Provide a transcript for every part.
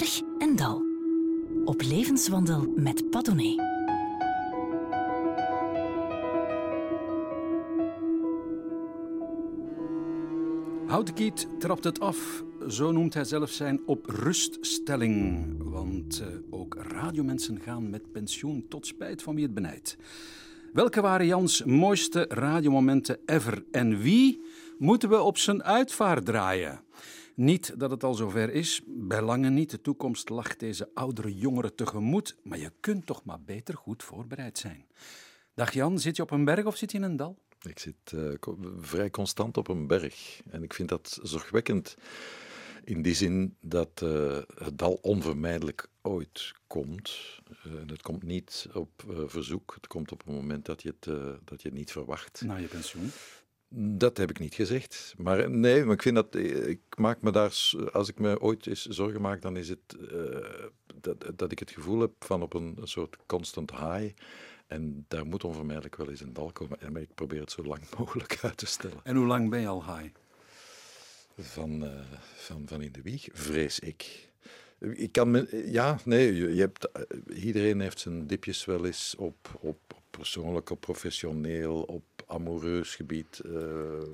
Berg en Dal. Op levenswandel met Padone. Houtekiet trapt het af. Zo noemt hij zelf zijn opruststelling. Want uh, ook radiomensen gaan met pensioen tot spijt van wie het benijdt. Welke waren Jans mooiste radiomomenten ever? En wie moeten we op zijn uitvaart draaien? Niet dat het al zover is, bij lange niet. De toekomst lag deze oudere jongeren tegemoet, maar je kunt toch maar beter goed voorbereid zijn. Dag Jan, zit je op een berg of zit je in een dal? Ik zit uh, vrij constant op een berg en ik vind dat zorgwekkend in die zin dat uh, het dal onvermijdelijk ooit komt. Uh, het komt niet op verzoek, het komt op een moment dat je het, dat je het niet verwacht. Na je pensioen? Dat heb ik niet gezegd. Maar nee, maar ik vind dat. Ik maak me daar. Als ik me ooit eens zorgen maak, dan is het. Uh, dat, dat ik het gevoel heb van op een, een, soort constant high. En daar moet onvermijdelijk wel eens een dal komen. En ik probeer het zo lang mogelijk uit te stellen. En hoe lang ben je al high? Van, uh, van, van in de wieg, vrees ik. Ik kan me, ja, nee, je, je hebt, iedereen heeft zijn dipjes wel eens op, op, op persoonlijk, op professioneel, op amoureus gebied, uh,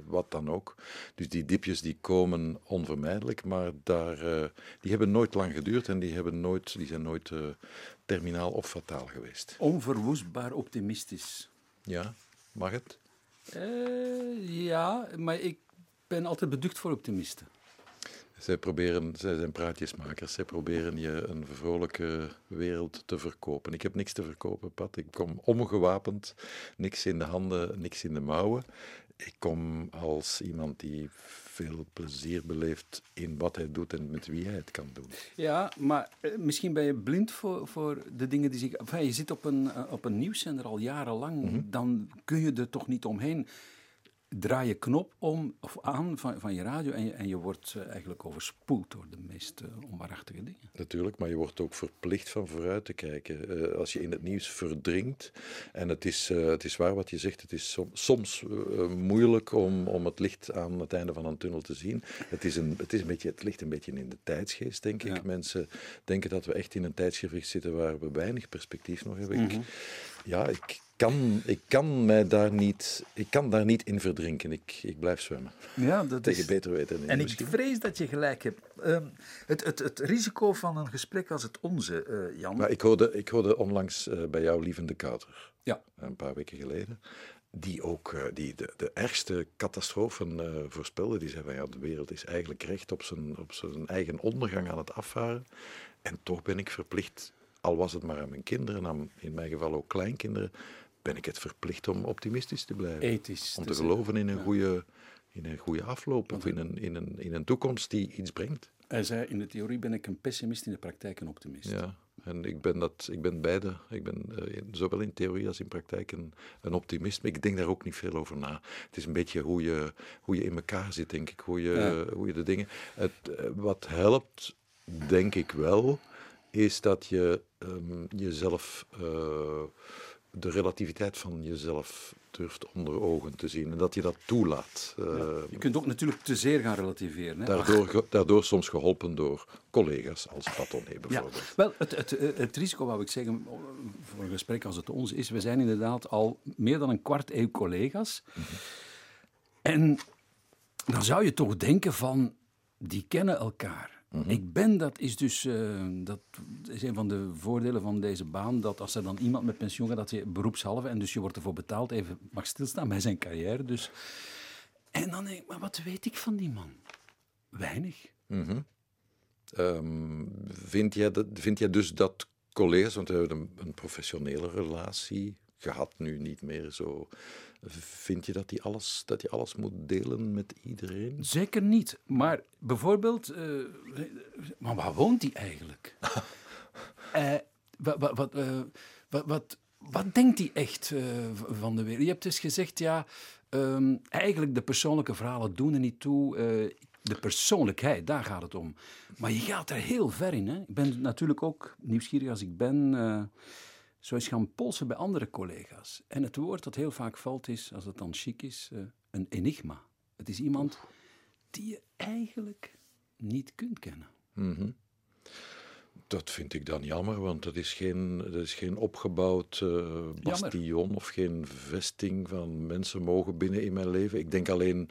wat dan ook. Dus die dipjes die komen onvermijdelijk, maar daar, uh, die hebben nooit lang geduurd en die, hebben nooit, die zijn nooit uh, terminaal of fataal geweest. Onverwoestbaar optimistisch. Ja, mag het? ja, maar ik ben altijd beducht voor optimisten. Zij, proberen, zij zijn praatjesmakers. Zij proberen je een vrolijke wereld te verkopen. Ik heb niks te verkopen, Pat. Ik kom ongewapend, niks in de handen, niks in de mouwen. Ik kom als iemand die veel plezier beleeft in wat hij doet en met wie hij het kan doen. Ja, maar eh, misschien ben je blind voor, voor de dingen die zich. Enfin, je zit op een, uh, op een nieuwszender al jarenlang, mm -hmm. dan kun je er toch niet omheen draai je knop om of aan van, van je radio en je, en je wordt uh, eigenlijk overspoeld door de meest uh, onwaarachtige dingen. Natuurlijk, maar je wordt ook verplicht van vooruit te kijken. Uh, als je in het nieuws verdringt, en het is, het is waar wat je zegt, het is som, soms moeilijk om, om het licht aan het einde van een tunnel te zien. Het, is een, het, is een beetje, het ligt een beetje in de tijdsgeest, denk ik. Mensen denken dat we echt in een tijdsgewicht zitten waar we weinig perspectief nog hebben. Mm -hmm. ik, ja, ik kan, ik kan mij daar niet, ik kan daar niet in verdrinken. Ik, ik blijf zwemmen. Ja, dat Tegen is... beter weten. En misschien. ik vrees dat je gelijk hebt. Um, het, het, het risico van een gesprek als het onze, uh, Jan. Maar ik hoorde, ik hoorde onlangs uh, bij jou Lievende Kouter. Ja. Een paar weken geleden. Die ook uh, die de, de ergste catastrofen voorspelde. Die zei van ja, de wereld is eigenlijk recht op zijn, op zijn eigen ondergang aan het afvaren. En toch ben ik verplicht al was het maar aan mijn kinderen, aan in mijn geval ook kleinkinderen, ben ik het verplicht om optimistisch te blijven. Ethisch. Om te, te geloven in een, ja. goede, in een goede afloop of in een, in, een, in een toekomst die iets brengt. Hij zei, in de theorie ben ik een pessimist, in de praktijk een optimist. Ja, en ik ben, dat, ik ben beide. Ik ben uh, zowel in theorie als in praktijk een, een optimist. Maar ik denk daar ook niet veel over na. Het is een beetje hoe je, hoe je in elkaar zit, denk ik. Hoe je, ja. hoe je de dingen... Het, uh, wat helpt, denk ik wel, is dat je um, jezelf... Uh, de relativiteit van jezelf durft onder ogen te zien en dat je dat toelaat. Ja, je kunt ook natuurlijk te zeer gaan relativeren. Hè? Daardoor, daardoor soms geholpen door collega's als Patonné bijvoorbeeld. Ja, wel, het, het, het risico, wou ik zeggen, voor een gesprek als het ons is, we zijn inderdaad al meer dan een kwart eeuw collega's. Mm-hmm. En dan zou je toch denken van, die kennen elkaar. Mm-hmm. Ik ben, dat is dus uh, dat is een van de voordelen van deze baan, dat als er dan iemand met pensioen gaat, dat je beroepshalve, en dus je wordt ervoor betaald, even mag stilstaan bij zijn carrière. Dus. En dan denk ik, maar wat weet ik van die man? Weinig. Mm-hmm. Um, vind, jij dat, vind jij dus dat collega's, want we hebben een, een professionele relatie gehad, nu niet meer zo. Vind je dat hij alles, dat je alles moet delen met iedereen? Zeker niet. Maar bijvoorbeeld, uh, maar waar woont hij eigenlijk? uh, wat, wat, wat, uh, wat, wat, wat denkt hij echt van de wereld? Je hebt dus gezegd, ja, um, eigenlijk de persoonlijke verhalen doen er niet toe. de persoonlijkheid, daar gaat het om. Maar je gaat er heel ver in. Hè? Ik ben natuurlijk ook nieuwsgierig als ik ben zo eens gaan polsen bij andere collega's. En het woord dat heel vaak valt is, als het dan chic is, uh, een enigma. Het is iemand die je eigenlijk niet kunt kennen. Mm-hmm. Dat vind ik dan jammer, want dat is geen, dat is geen opgebouwd uh, bastion of geen vesting van mensen mogen binnen in mijn leven. Ik denk alleen,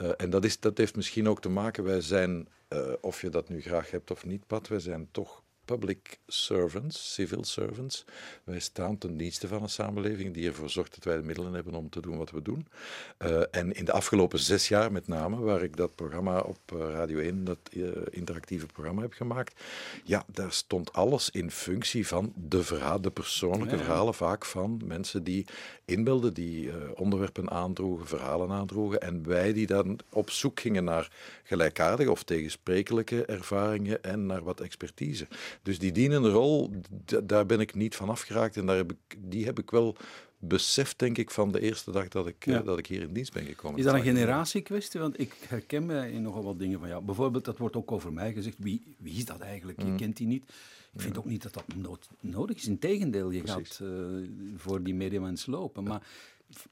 uh, en dat, is, dat heeft misschien ook te maken, wij zijn, uh, of je dat nu graag hebt of niet, Pat, wij zijn toch public servants, civil servants. Wij staan ten dienste van een samenleving die ervoor zorgt dat wij de middelen hebben om te doen wat we doen. Uh, en in de afgelopen zes jaar met name, waar ik dat programma op uh, Radio 1, dat uh, interactieve programma heb gemaakt, ja, daar stond alles in functie van de verhalen, de persoonlijke ja, verhalen vaak van mensen die inbeelden, die onderwerpen aandroegen, verhalen aandroegen. En wij die dan op zoek gingen naar gelijkaardige of tegensprekelijke ervaringen en naar wat expertise. Dus die dienende rol, daar ben ik niet van afgeraakt en daar heb ik, die heb ik wel beseft, denk ik, van de eerste dag dat ik, ja. uh, dat ik hier in dienst ben gekomen. Is dat een generatiekwestie? Want ik herken mij in nogal wat dingen van jou. Bijvoorbeeld, dat wordt ook over mij gezegd. Wie, wie is dat eigenlijk? Je mm. kent die niet. Ik vind ook niet dat dat nood, nodig is. Integendeel, je Precies. gaat uh, voor die mediamens lopen. Maar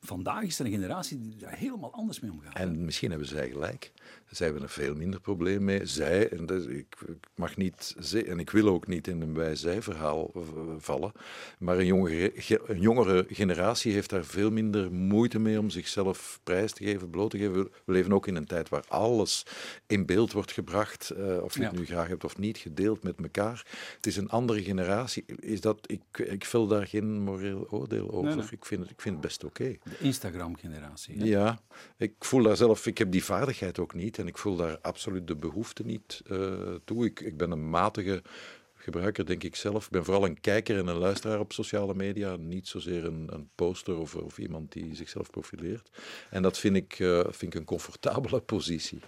vandaag is er een generatie die daar helemaal anders mee omgaat. En misschien hebben zij gelijk. Zij hebben er veel minder probleem mee. Zij, en dat, ik, ik, mag niet, en ik wil ook niet in een wij-zij-verhaal vallen, maar een jongere, een jongere generatie heeft daar veel minder moeite mee om zichzelf prijs te geven, bloot te geven. We leven ook in een tijd waar alles in beeld wordt gebracht, uh, of je ja. het nu graag hebt of niet, gedeeld met elkaar. Het is een andere generatie. Is dat, ik, ik vul daar geen moreel oordeel over. Nee, nee. Ik, vind het, ik vind het best oké. Okay. De Instagram-generatie. Ja, ik voel daar zelf, ik heb die vaardigheid ook niet en ik voel daar absoluut de behoefte niet uh, toe. Ik, ik ben een matige gebruiker, denk ik zelf. Ik ben vooral een kijker en een luisteraar op sociale media, niet zozeer een, een poster of, of, iemand die zichzelf profileert. En dat vind ik, uh, vind ik een comfortabele positie.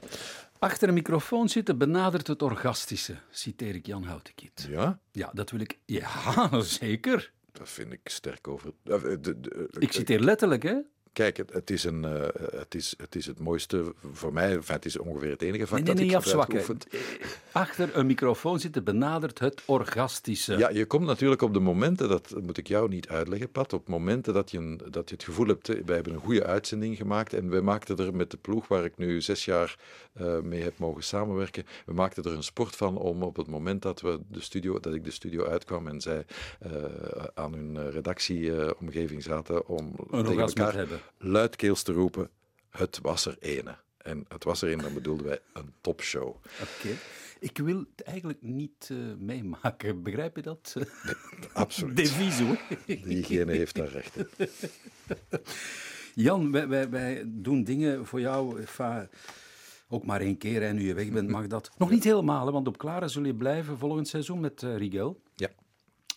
Achter een microfoon zitten benadert het orgastische, citeer ik Jan Houtekiet. Ja? Ja, dat wil ik... Ja, zeker. Dat vind ik sterk over... De, ik citeer letterlijk, hè? Kijk, het, het, is een, uh, het, is, het is het mooiste voor mij. Enfin, het is ongeveer het enige vak nee, nee, dat nee, ik afzwakken. Achter een microfoon zitten benadert het orgastische. Ja, je komt natuurlijk op de momenten, dat moet ik jou niet uitleggen, Pat, op momenten dat je, een, dat je het gevoel hebt, wij hebben een goede uitzending gemaakt en wij maakten er met de ploeg waar ik nu zes jaar uh, mee heb mogen samenwerken, we maakten er een sport van om op het moment dat, we de studio, dat ik de studio uitkwam en zij uh, aan hun redactieomgeving zaten om een tegen elkaar hebben luidkeels te roepen, het was er ene. En het was er een, dan bedoelden wij een topshow. Oké. Okay. Ik wil het eigenlijk niet uh, meemaken, begrijp je dat? Nee, absoluut. Devies hoor. Diegene heeft daar recht in. Jan, wij, wij, wij doen dingen voor jou, va, ook maar één keer en nu je weg bent mag dat. Nog niet helemaal, want op Klaren zul je blijven volgend seizoen met uh, Rigel. Ja.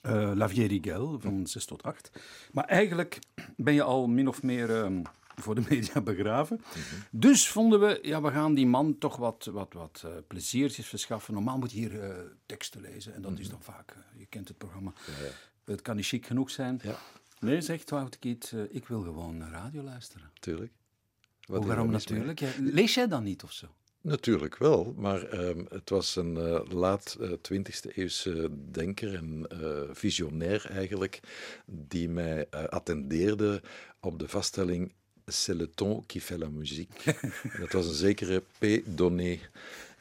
Uh, Lavier Rigel van 6 tot 8. Maar eigenlijk ben je al min of meer um, voor de media begraven. Mm -hmm. Dus vonden we, ja, we gaan die man toch wat, wat, wat uh, pleziertjes verschaffen. Normaal moet je hier uh, teksten lezen en dat mm -hmm. is dan vaak, je kent het programma. Ja, ja. Het kan niet chic genoeg zijn. Ja. Nee, zegt Wout Kiet, ik wil gewoon radio luisteren. Tuurlijk. Wat waarom natuurlijk? Ja, lees jij dan niet of zo? Natuurlijk wel, maar um, het was een uh, laat uh, 20e eeuwse denker en uh, visionair eigenlijk, die mij attendeerde op de vaststelling c'est le ton qui fait la musique. dat was een zekere P. Donné,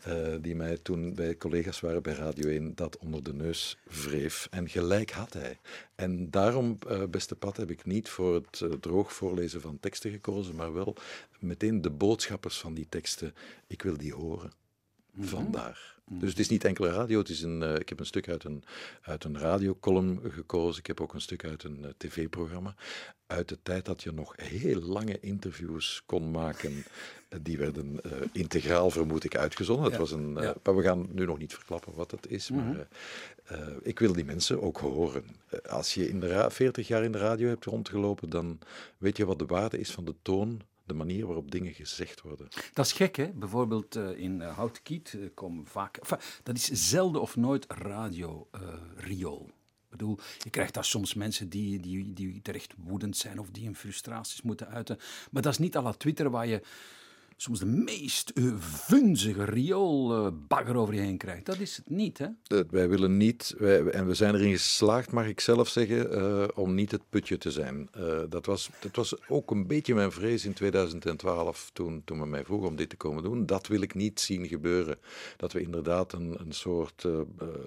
uh, die mij toen bij collega's waren bij Radio 1 dat onder de neus wreef. En gelijk had hij. En daarom, uh, beste Pat, heb ik niet voor het uh, droog voorlezen van teksten gekozen, maar wel meteen de boodschappers van die teksten. Ik wil die horen. Mm -hmm. Vandaar. Dus het is niet enkele radio, het is een, uh, ik heb een stuk uit een, uit een radiocolumn gekozen. Ik heb ook een stuk uit een uh, tv-programma. Uit de tijd dat je nog heel lange interviews kon maken. Die werden uh, integraal, vermoed ik, uitgezonden. Ja. Het was een, ja. Maar we gaan nu nog niet verklappen wat het is. Mm -hmm. Maar ik wil die mensen ook horen. als je in de 40 jaar in de radio hebt rondgelopen, dan weet je wat de waarde is van de toon de manier waarop dingen gezegd worden. Dat is gek, hè? Bijvoorbeeld uh, in uh, Houtkiet uh, komen vaak... Dat is zelden of nooit radio-riool. Ik bedoel, je krijgt daar soms mensen die, die, die terecht woedend zijn of die hun frustraties moeten uiten. Maar dat is niet à la Twitter waar je soms de meest uh, vunzige rioolbagger over je heen krijgt. Dat is het niet, hè? Uh, wij willen niet, wij, en we zijn erin geslaagd, mag ik zelf zeggen, om niet het putje te zijn. dat, was, dat was ook een beetje mijn vrees in 2012, toen, toen men mij vroeg om dit te komen doen. Dat wil ik niet zien gebeuren. Dat we inderdaad een, een soort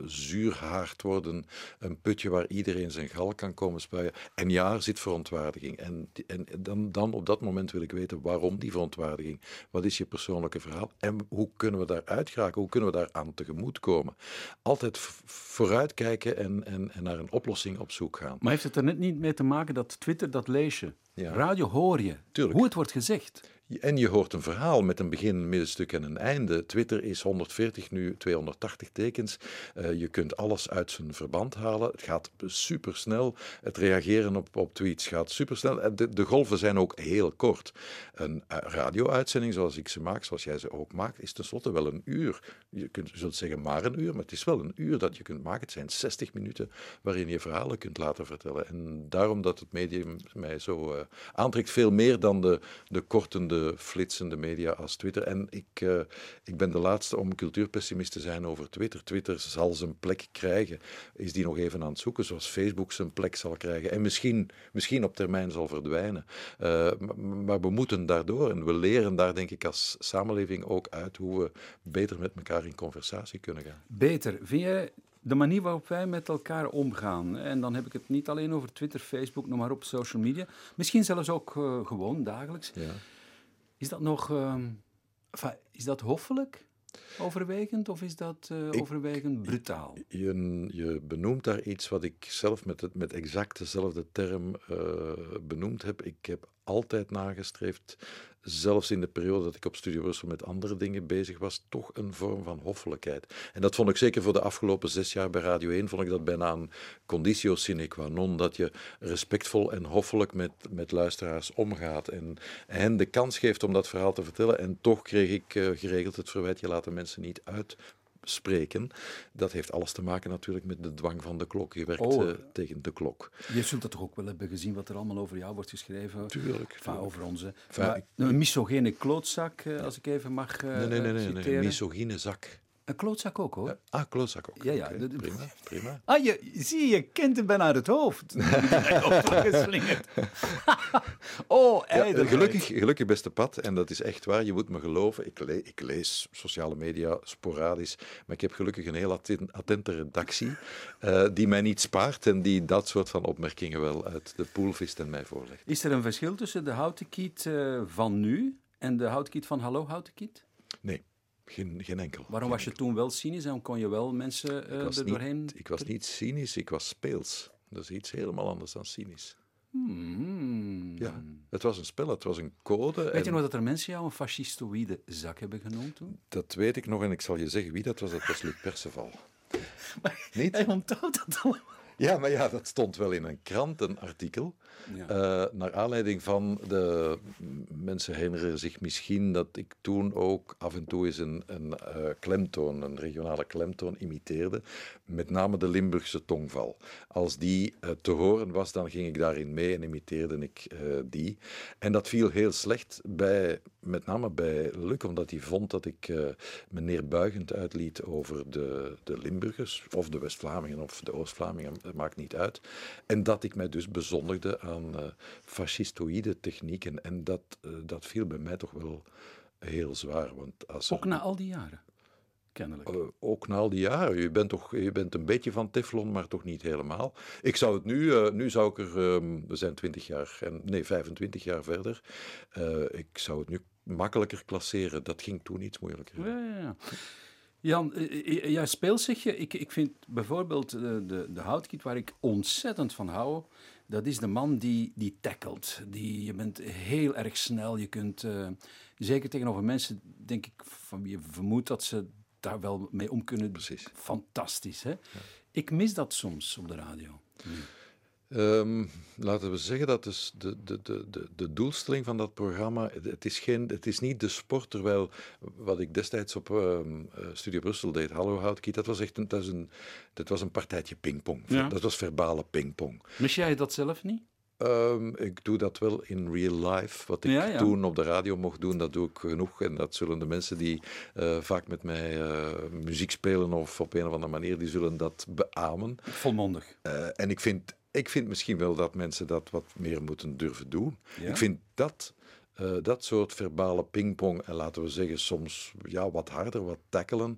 zuurhaard worden, een putje waar iedereen zijn gal kan komen spuien. En ja, er zit verontwaardiging. En, en dan, dan op dat moment wil ik weten waarom die verontwaardiging. Wat is je persoonlijke verhaal? En hoe kunnen we daar uitgeraken? Hoe kunnen we daar aan tegemoet komen? Altijd vooruitkijken en, en, en naar een oplossing op zoek gaan. Maar heeft het er net niet mee te maken dat Twitter, dat lees je? Ja. Radio hoor je. Tuurlijk. Hoe het wordt gezegd. En je hoort een verhaal met een begin, een middenstuk en een einde. Twitter is 140, nu 280 tekens. Uh, je kunt alles uit zijn verband halen. Het gaat supersnel. Het reageren op, op tweets gaat supersnel. De, de golven zijn ook heel kort. Een uh, radio-uitzending zoals ik ze maak, zoals jij ze ook maakt, is tenslotte wel een uur. Je, kunt, zult zeggen maar een uur, maar het is wel een uur dat je kunt maken. Het zijn 60 minuten waarin je verhalen kunt laten vertellen. En daarom dat het medium mij zo aantrekt, veel meer dan de, de kortende flitsende media als Twitter. En ik, uh, ik ben de laatste om cultuurpessimist te zijn over Twitter. Twitter zal zijn plek krijgen. Is die nog even aan het zoeken, zoals Facebook zijn plek zal krijgen. En misschien, misschien op termijn zal verdwijnen. Uh, maar we moeten daardoor en we leren daar, denk ik, als samenleving ook uit hoe we beter met elkaar in conversatie kunnen gaan. Beter. Vind je de manier waarop wij met elkaar omgaan. En dan heb ik het niet alleen over Twitter, Facebook, noem maar op, social media. Misschien zelfs ook uh, gewoon dagelijks. Ja. Is dat nog, uh, is dat hoffelijk? Overwegend of is dat uh, overwegend brutaal? Je, je, benoemt daar iets wat ik zelf met, het, met exact dezelfde term uh, benoemd heb. Ik heb altijd nagestreefd zelfs in de periode dat ik op Studio Brussel met andere dingen bezig was, toch een vorm van hoffelijkheid. En dat vond ik zeker voor de afgelopen zes jaar bij Radio 1, vond ik dat bijna een conditio sine qua non, dat je respectvol en hoffelijk met, met luisteraars omgaat en hen de kans geeft om dat verhaal te vertellen. En toch kreeg ik uh, geregeld het verwijt, je laat de mensen niet uit spreken. Dat heeft alles te maken natuurlijk met de dwang van de klok. Je werkt oh. uh, tegen de klok. Je zult dat toch ook wel hebben gezien wat er allemaal over jou wordt geschreven? Tuurlijk. Over onze. Enfin, een misogene klootzak, uh, als ik even mag uh, nee, nee, nee, nee, nee, een misogyne zak. Een klootzak ook hoor. ah, klootzak ook. Ja, ja. Okay, prima, prima. Ah, je, zie je, kent hem bijna uit het hoofd. oh, ja, gelukkig, gelukkig beste pad, en dat is echt waar, je moet me geloven. Ik, le ik, lees sociale media sporadisch, maar ik heb gelukkig een heel atten attente redactie uh, die mij niet spaart en die dat soort van opmerkingen wel uit de pool vist en mij voorlegt. Is er een verschil tussen de houten kiet uh, van nu en de houten kiet van Hallo Houten Kiet? Nee. Geen, geen enkel. Waarom geen was je toen wel cynisch en kon je wel mensen uh, er doorheen... Niet, ik was niet cynisch, ik was speels. Dat is iets helemaal anders dan cynisch. Hmm. Ja, het was een spel, het was een code. Weet en... je nog dat er mensen jou een fascistoïde zak hebben genoemd toen? Dat weet ik nog en ik zal je zeggen wie dat was. Dat was Luc Perceval. Maar niet? Hij onthoudt dat allemaal. Ja, maar ja, dat stond wel in een krant, een artikel. Ja. Uh, naar aanleiding van de. Mensen herinneren zich misschien dat ik toen ook af en toe eens een, een uh, klemtoon, een regionale klemtoon, imiteerde. Met name de Limburgse tongval. Als die uh, te horen was, dan ging ik daarin mee en imiteerde ik die. En dat viel heel slecht bij, met name bij Luc, omdat hij vond dat ik me neerbuigend uitliet over de, de Limburgers, of de West-Vlamingen of de Oost-Vlamingen maakt niet uit. En dat ik mij dus bezondigde aan uh, fascistoïde technieken. En dat, uh, dat viel bij mij toch wel heel zwaar. Want als ook er, na al die jaren? Kennelijk. Uh, ook na al die jaren. Je bent, toch, je bent een beetje van Teflon, maar toch niet helemaal. Ik zou het nu, nu zou ik er, um, we zijn 20 jaar, en, nee 25 jaar verder, ik zou het nu makkelijker klasseren. Dat ging toen iets moeilijker. Ja, ja, ja. Jan, jij speelt zich je. Ik, ik vind bijvoorbeeld de, de, de houtkiet waar ik ontzettend van hou. Dat is de man die, die tackelt. Die, je bent heel erg snel. Je kunt, uh, zeker tegenover mensen, denk ik, van wie je vermoedt dat ze daar wel mee om kunnen. Precies. Fantastisch, hè? Ja. Ik mis dat soms op de radio. Um, laten we zeggen dat dus de, de, de, de, de doelstelling van dat programma, het is, geen, het is niet de sport, terwijl wat ik destijds op um, Studio Brussel deed, Hallo Houtkiet, dat was echt een, dat was een, dat was een partijtje pingpong. Ja. Dat was verbale pingpong. Mis jij dat zelf niet? Ehm, ik doe dat wel in real life. Wat ik Ja, ja. toen op de radio mocht doen, dat doe ik genoeg. En dat zullen de mensen die eh, vaak met mij eh, muziek spelen of op een of andere manier, die zullen dat beamen. Volmondig. Eh, en ik vind, ik vind misschien wel dat mensen dat wat meer moeten durven doen. Ja? Ik vind dat, eh, dat soort verbale pingpong, en laten we zeggen soms ja, wat harder, wat tackelen.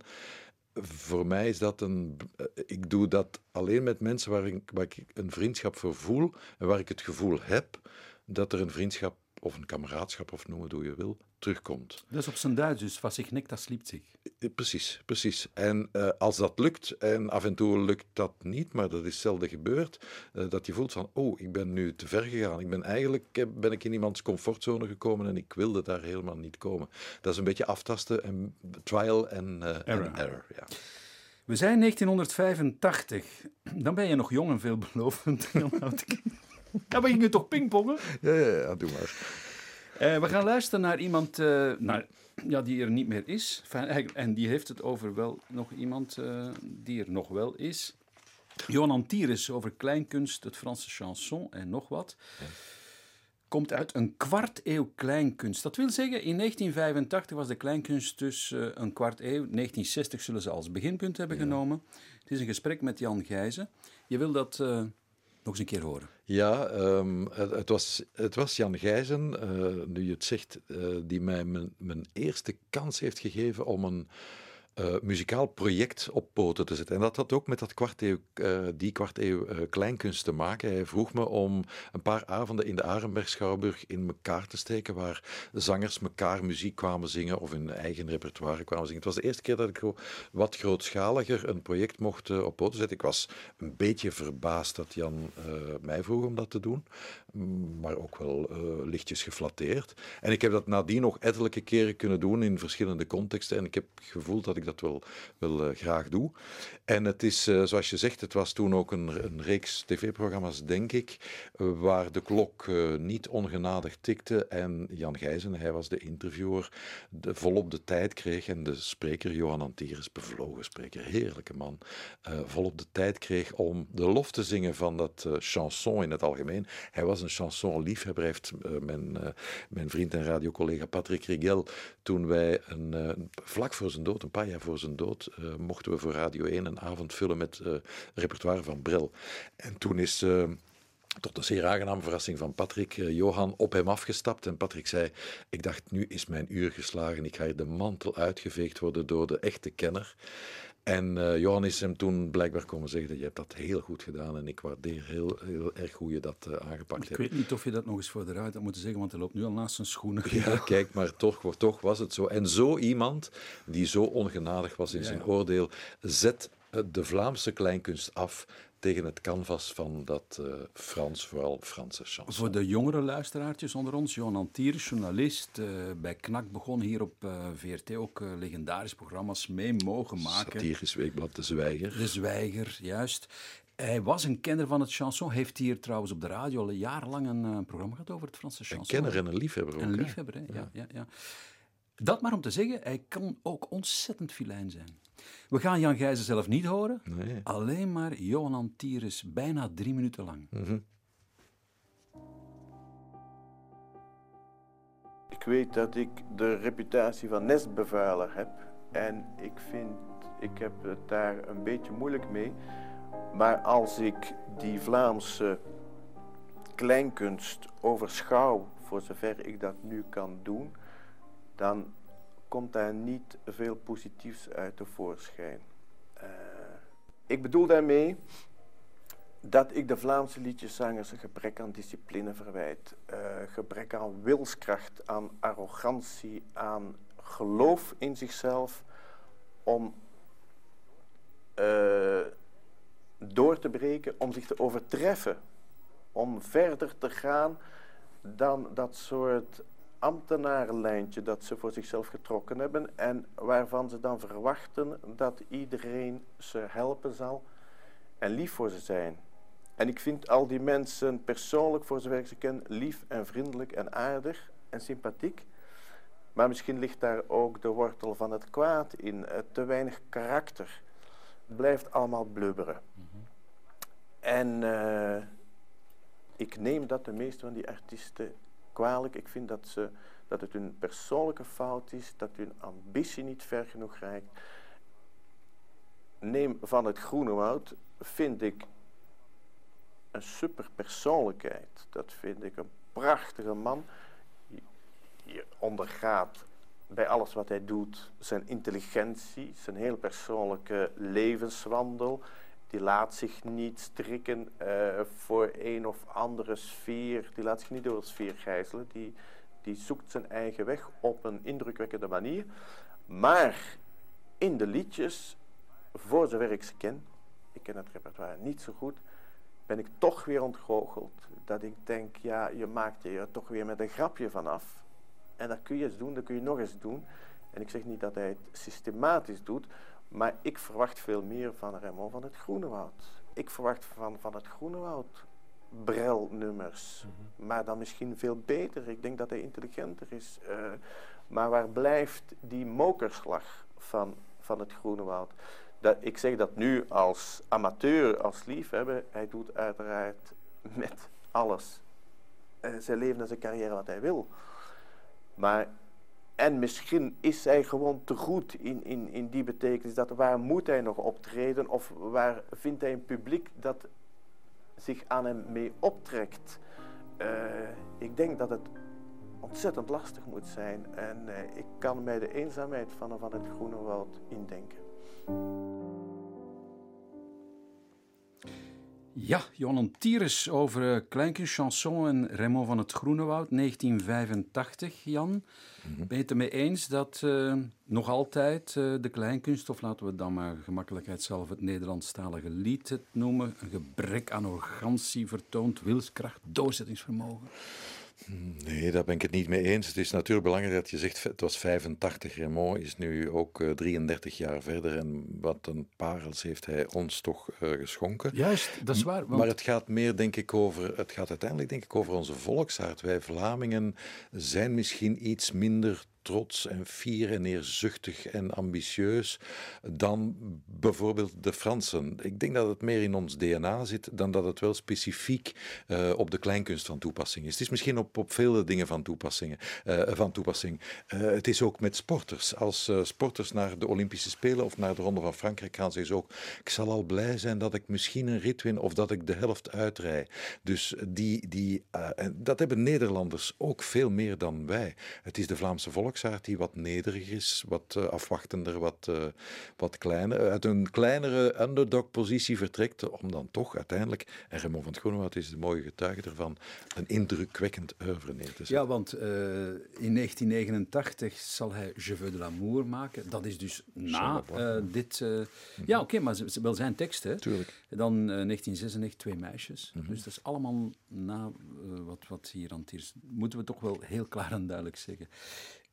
Voor mij is dat een. eh, Ik doe dat alleen met mensen waar ik, waar ik een vriendschap voor voel en waar ik het gevoel heb dat er een vriendschap of een kameraadschap, of noem het hoe je wil, terugkomt. Dat is op zijn Duits, dus wat zich nikt, dat sliept zich. Eh, Precies, precies. En eh, als dat lukt, en af en toe lukt dat niet, maar dat is zelden gebeurd, eh, dat je voelt van, oh, ik ben nu te ver gegaan. Ik ben eigenlijk ben ik in iemands comfortzone gekomen en ik wilde daar helemaal niet komen. Dat is een beetje aftasten en trial en Error. en error. Ja. We zijn 1985. Dan ben je nog jong en veelbelovend. Dan begin je toch pingpongen? Ja, ja, ja, doe maar. Eh, we gaan luisteren naar iemand eh, naar, ja, die er niet meer is. En die heeft het over wel nog iemand eh, die er nog wel is. Johan Antiris over kleinkunst, het Franse chanson en nog wat. Komt uit een kwart eeuw kleinkunst. Dat wil zeggen, in 1985 was de kleinkunst dus een kwart eeuw. 1960 zullen ze als beginpunt hebben genomen. Het is een gesprek met Jan Gijzen. Je wil dat eh, nog eens een keer horen. Ja, ehm, het, was, het was Jan Gijzen, eh, nu je het zegt, eh, die mij mijn, mijn eerste kans heeft gegeven om een eh, muzikaal project op poten te zetten. En dat had ook met dat kwart eeuw, eh, die kwart eeuw eh, kleinkunst te maken. Hij vroeg me om een paar avonden in de Arenberg Schouwburg in elkaar te steken, waar zangers elkaar muziek kwamen zingen of hun eigen repertoire kwamen zingen. Het was de eerste keer dat ik wat grootschaliger een project mocht op poten zetten. Ik was een beetje verbaasd dat Jan mij vroeg om dat te doen, maar ook wel eh, lichtjes geflatteerd. En ik heb dat nadien nog ettelijke keren kunnen doen in verschillende contexten en ik heb gevoeld dat ik dat wel, wel eh, graag doe. En het is, eh, zoals je zegt, het was toen ook een, een reeks tv-programma's, denk ik, waar de klok niet ongenadig tikte en Jan Gijzen, hij was de interviewer, de, volop de tijd kreeg en de spreker, Johan Antieres, bevlogen spreker, heerlijke man, volop de tijd kreeg om de lof te zingen van dat chanson in het algemeen. Hij was een chanson-liefhebber, heeft eh, mijn, eh, mijn vriend en radiocollega Patrick Rigel, toen wij een, eh, vlak voor zijn dood, een paar jaar voor zijn dood, mochten we voor Radio 1 een avond vullen met repertoire van Brel. En toen is... tot een zeer aangename verrassing van Patrick, Johan op hem afgestapt. En Patrick zei: Ik dacht, nu is mijn uur geslagen. Ik ga hier de mantel uitgeveegd worden door de echte kenner. En eh, Johan is hem toen blijkbaar komen zeggen: Je hebt dat heel goed gedaan. En ik waardeer heel, heel erg hoe je dat eh, aangepakt Ik hebt. weet niet of je dat nog eens voor de ruit had moeten zeggen, want hij loopt nu al naast zijn schoenen. Ja, kijk, maar toch, toch was het zo. En zo iemand die zo ongenadig was in Ja, zijn oordeel, zet eh, de Vlaamse kleinkunst af tegen het canvas van dat eh, Frans, vooral Franse chanson. Voor de jongere luisteraartjes onder ons, Johan Antier, journalist, eh, bij KNAK begon hier op eh, VRT ook legendarische programma's mee mogen maken. Satirisch weekblad De Zwijger. De Zwijger, juist. Hij was een kenner van het chanson. Heeft hier trouwens op de radio al jarenlang een programma gehad over het Franse Een chanson. kenner en een liefhebber ook. Een liefhebber, hè? Ja, ja, ja. Dat maar om te zeggen, hij kan ook ontzettend filijn zijn. We gaan Jan Gijzen zelf niet horen. Nee. Alleen maar Johan Antieres, bijna drie minuten lang. Ik weet dat ik de reputatie van nestbevuiler heb. En ik vind, ik heb het daar een beetje moeilijk mee. Maar als ik die Vlaamse kleinkunst overschouw, voor zover ik dat nu kan doen, dan komt daar niet veel positiefs uit tevoorschijn. Eh, ik bedoel daarmee dat ik de Vlaamse liedjeszangers een gebrek aan discipline verwijt. eh, gebrek aan wilskracht, aan arrogantie, aan geloof in zichzelf om eh, door te breken, om zich te overtreffen, om verder te gaan dan dat soort ambtenarenlijntje dat ze voor zichzelf getrokken hebben en waarvan ze dan verwachten dat iedereen ze helpen zal en lief voor ze zijn. En ik vind al die mensen persoonlijk, voor zover ik ze ken, lief en vriendelijk en aardig en sympathiek. Maar misschien ligt daar ook de wortel van het kwaad in, te weinig karakter. Het blijft allemaal blubberen. En eh, ik neem dat de meeste van die artiesten kwalijk. Ik vind dat, ze, dat het hun persoonlijke fout is, dat hun ambitie niet ver genoeg reikt. Neem van het Groene Woud, vind ik een super persoonlijkheid. Dat vind ik een prachtige man. Je ondergaat bij alles wat hij doet zijn intelligentie, zijn heel persoonlijke levenswandel. Die laat zich niet strikken uh, voor een of andere sfeer. Die laat zich niet door de sfeer gijzelen. Die, die zoekt zijn eigen weg op een indrukwekkende manier. Maar in de liedjes, voor zover ik ze ken, ik ken het repertoire niet zo goed, ben ik toch weer ontgoocheld. Dat ik denk, ja, je maakt je er toch weer met een grapje vanaf. En dat kun je eens doen, dat kun je nog eens doen. En ik zeg niet dat hij het systematisch doet, maar ik verwacht veel meer van Raymond van het Groenewoud. Ik verwacht van, van het Groenewoud Brel-nummers. Mhm. Maar dan misschien veel beter. Ik denk dat hij intelligenter is. Uh, maar waar blijft die mokerslag van, van het Groenewoud? Dat, ik zeg dat nu als amateur, als liefhebber. Hij doet uiteraard met alles. Uh, zijn leven en zijn carrière wat hij wil. Maar, en misschien is hij gewoon te goed in, in, in die betekenis. Dat waar moet hij nog optreden? Of waar vindt hij een publiek dat zich aan hem mee optrekt? Uh, ik denk dat het ontzettend lastig moet zijn. En uh, ik kan mij de eenzaamheid van, van het Groene Woud indenken. Ja, Johan Tieres over uh, Kleinke Chanson en Raymond van het Groenewoud, 1985, Jan. Mm -hmm. Ben je het ermee eens dat uh, nog altijd uh, de kleinkunst, of laten we dan maar gemakkelijkheid zelf het Nederlandstalige lied het noemen, een gebrek aan arrogantie vertoont, wilskracht, doorzettingsvermogen? Nee, daar ben ik het niet mee eens. Het is natuurlijk belangrijk dat je zegt, het was 85. Raymond is nu ook uh, 33 jaar verder. En wat een parels heeft hij ons toch uh, geschonken. Juist, dat is waar. Want... Maar het gaat meer, denk ik, over, het gaat uiteindelijk denk ik over onze volksaard. Wij Vlamingen zijn misschien iets minder trots en fier en neerzuchtig en ambitieus dan bijvoorbeeld de Fransen. Ik denk dat het meer in ons DNA zit dan dat het wel specifiek uh, op de kleinkunst van toepassing is. Het is misschien op, op vele dingen van, toepassingen, uh, van toepassing. Uh, het is ook met sporters. Als sporters naar de Olympische Spelen of naar de Ronde van Frankrijk gaan, zeggen ze ook: ik zal al blij zijn dat ik misschien een rit win of dat ik de helft uitrij. Dus die, die, dat hebben Nederlanders ook veel meer dan wij. Het is de Vlaamse volk die wat nederig is, wat uh, afwachtender, wat, uh, wat kleiner, uit een kleinere underdog-positie vertrekt, om dan toch uiteindelijk, en Raymond van het Groenewoud is de mooie getuige ervan, een indrukwekkend oeuvre neer te zetten. Ja, want uh, in 1989 zal hij Je veux de l'amour maken. Dat is dus na dit... -hmm. Ja, oké, okay, maar wel zijn tekst, hè? Tuurlijk. Dan 1996 Twee meisjes. -hmm. Dus dat is allemaal na wat, wat hier aan het is. Moeten we toch wel heel klaar en duidelijk zeggen.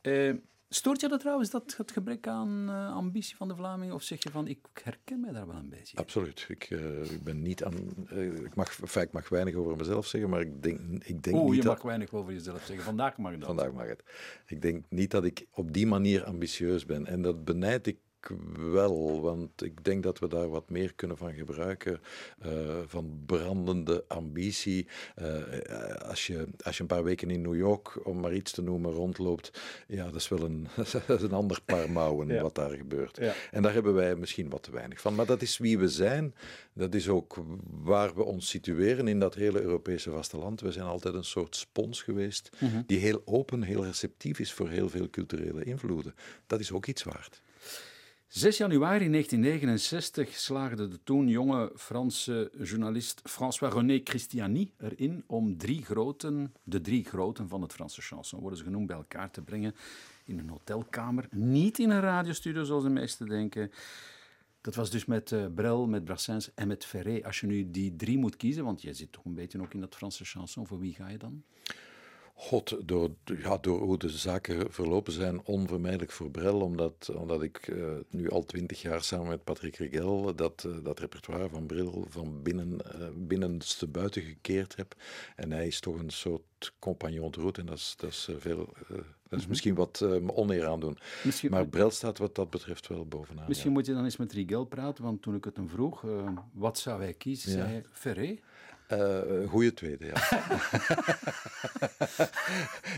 Uh, stoort je dat trouwens, dat het gebrek aan uh, ambitie van de Vlamingen? Of zeg je van, ik herken mij daar wel een beetje? Absoluut. Ik, uh, ik ben niet aan... ik, mag, enfin, ik mag weinig over mezelf zeggen, maar ik denk, ik denk Oeh, niet je dat... mag weinig over jezelf zeggen. Vandaag mag dat. Vandaag mag het. Ik denk niet dat ik op die manier ambitieus ben. En dat benijd ik wel, want ik denk dat we daar wat meer kunnen van gebruiken. Uh, van brandende ambitie. Uh, als, je, als je een paar weken in New York, om maar iets te noemen, rondloopt, ja, dat is wel een, een ander paar mouwen ja. wat daar gebeurt. Ja. En daar hebben wij misschien wat te weinig van. Maar dat is wie we zijn. Dat is ook waar we ons situeren in dat hele Europese vasteland. We zijn altijd een soort spons geweest, mm -hmm. die heel open, heel receptief is voor heel veel culturele invloeden. Dat is ook iets waard. 6 januari 1969 slaagde de toen jonge Franse journalist François-René Christiani erin om drie groten, de drie groten van het Franse chanson, worden ze genoemd, bij elkaar te brengen in een hotelkamer. Niet in een radiostudio zoals de meesten denken. Dat was dus met uh, Brel, met Brassens en met Ferré. Als je nu die drie moet kiezen, want jij zit toch een beetje ook in dat Franse chanson, voor wie ga je dan? God, door, ja, door hoe de zaken verlopen zijn, onvermijdelijk voor Brel, omdat, omdat ik uh, nu al twintig jaar samen met Patrick Rigel dat, uh, dat repertoire van Brel van binnen, uh, binnenste buiten gekeerd heb. En hij is toch een soort compagnon de route en dat is, dat is, veel, dat is -hmm. misschien wat me oneer aan doen. Misschien, maar Brel staat wat dat betreft wel bovenaan. Misschien ja. moet je dan eens met Rigel praten, want toen ik het hem vroeg, wat zou hij kiezen, ja. zei hij Ferré. Uh, goeie tweede, ja.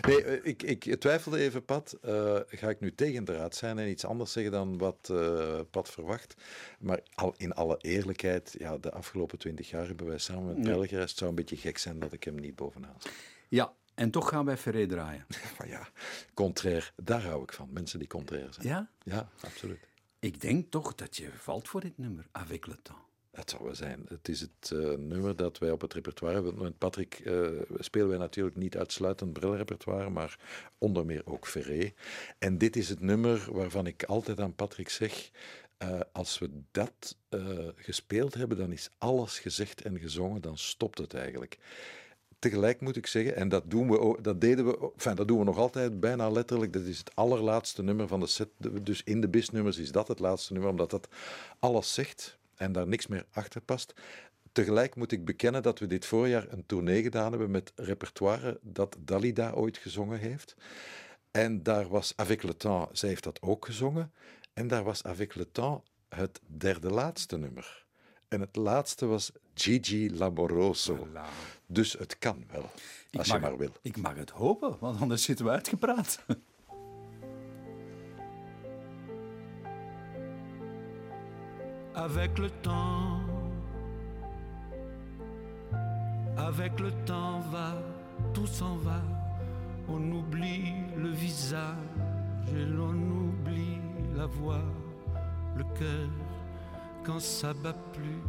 nee, eh, ik, ik twijfelde even, Pat. Uh, ga ik nu tegen de raad zijn en iets anders zeggen dan wat uh, Pat verwacht? Maar al, in alle eerlijkheid, ja, de afgelopen twintig jaar hebben wij samen met België. Het zou een beetje gek zijn dat ik hem niet bovenaan zet. Ja, en toch gaan wij Ferré draaien. Maar ja, contrair, daar hou ik van. Mensen die contrair zijn. Ja? Ja, absoluut. Ik denk toch dat je valt voor dit nummer, Avec le temps. Het zou wel zijn. Het is het uh, nummer dat wij op het repertoire hebben. Met Patrick uh, spelen wij natuurlijk niet uitsluitend brilrepertoire, maar onder meer ook Ferré. En dit is het nummer waarvan ik altijd aan Patrick zeg: uh, als we dat gespeeld hebben, dan is alles gezegd en gezongen, dan stopt het eigenlijk. Tegelijk moet ik zeggen, en dat, doen we ook, dat deden we, enfin, dat doen we nog altijd bijna letterlijk. Dat is het allerlaatste nummer van de set. Dus in de bisnummers is dat het laatste nummer, omdat dat alles zegt en daar niks meer achter past. Tegelijk moet ik bekennen dat we dit voorjaar een tournee gedaan hebben met repertoire dat Dalida ooit gezongen heeft. En daar was Avec le temps, zij heeft dat ook gezongen. En daar was Avec le temps het derde laatste nummer. En het laatste was Gigi Lamoroso. Dus het kan wel, als je maar wil. Ik mag het hopen, want anders zitten we uitgepraat. Avec le temps. Avec le temps va, tout s'en va. On oublie le visage et l'on oublie la voix, le cœur. Quand ça bat plus,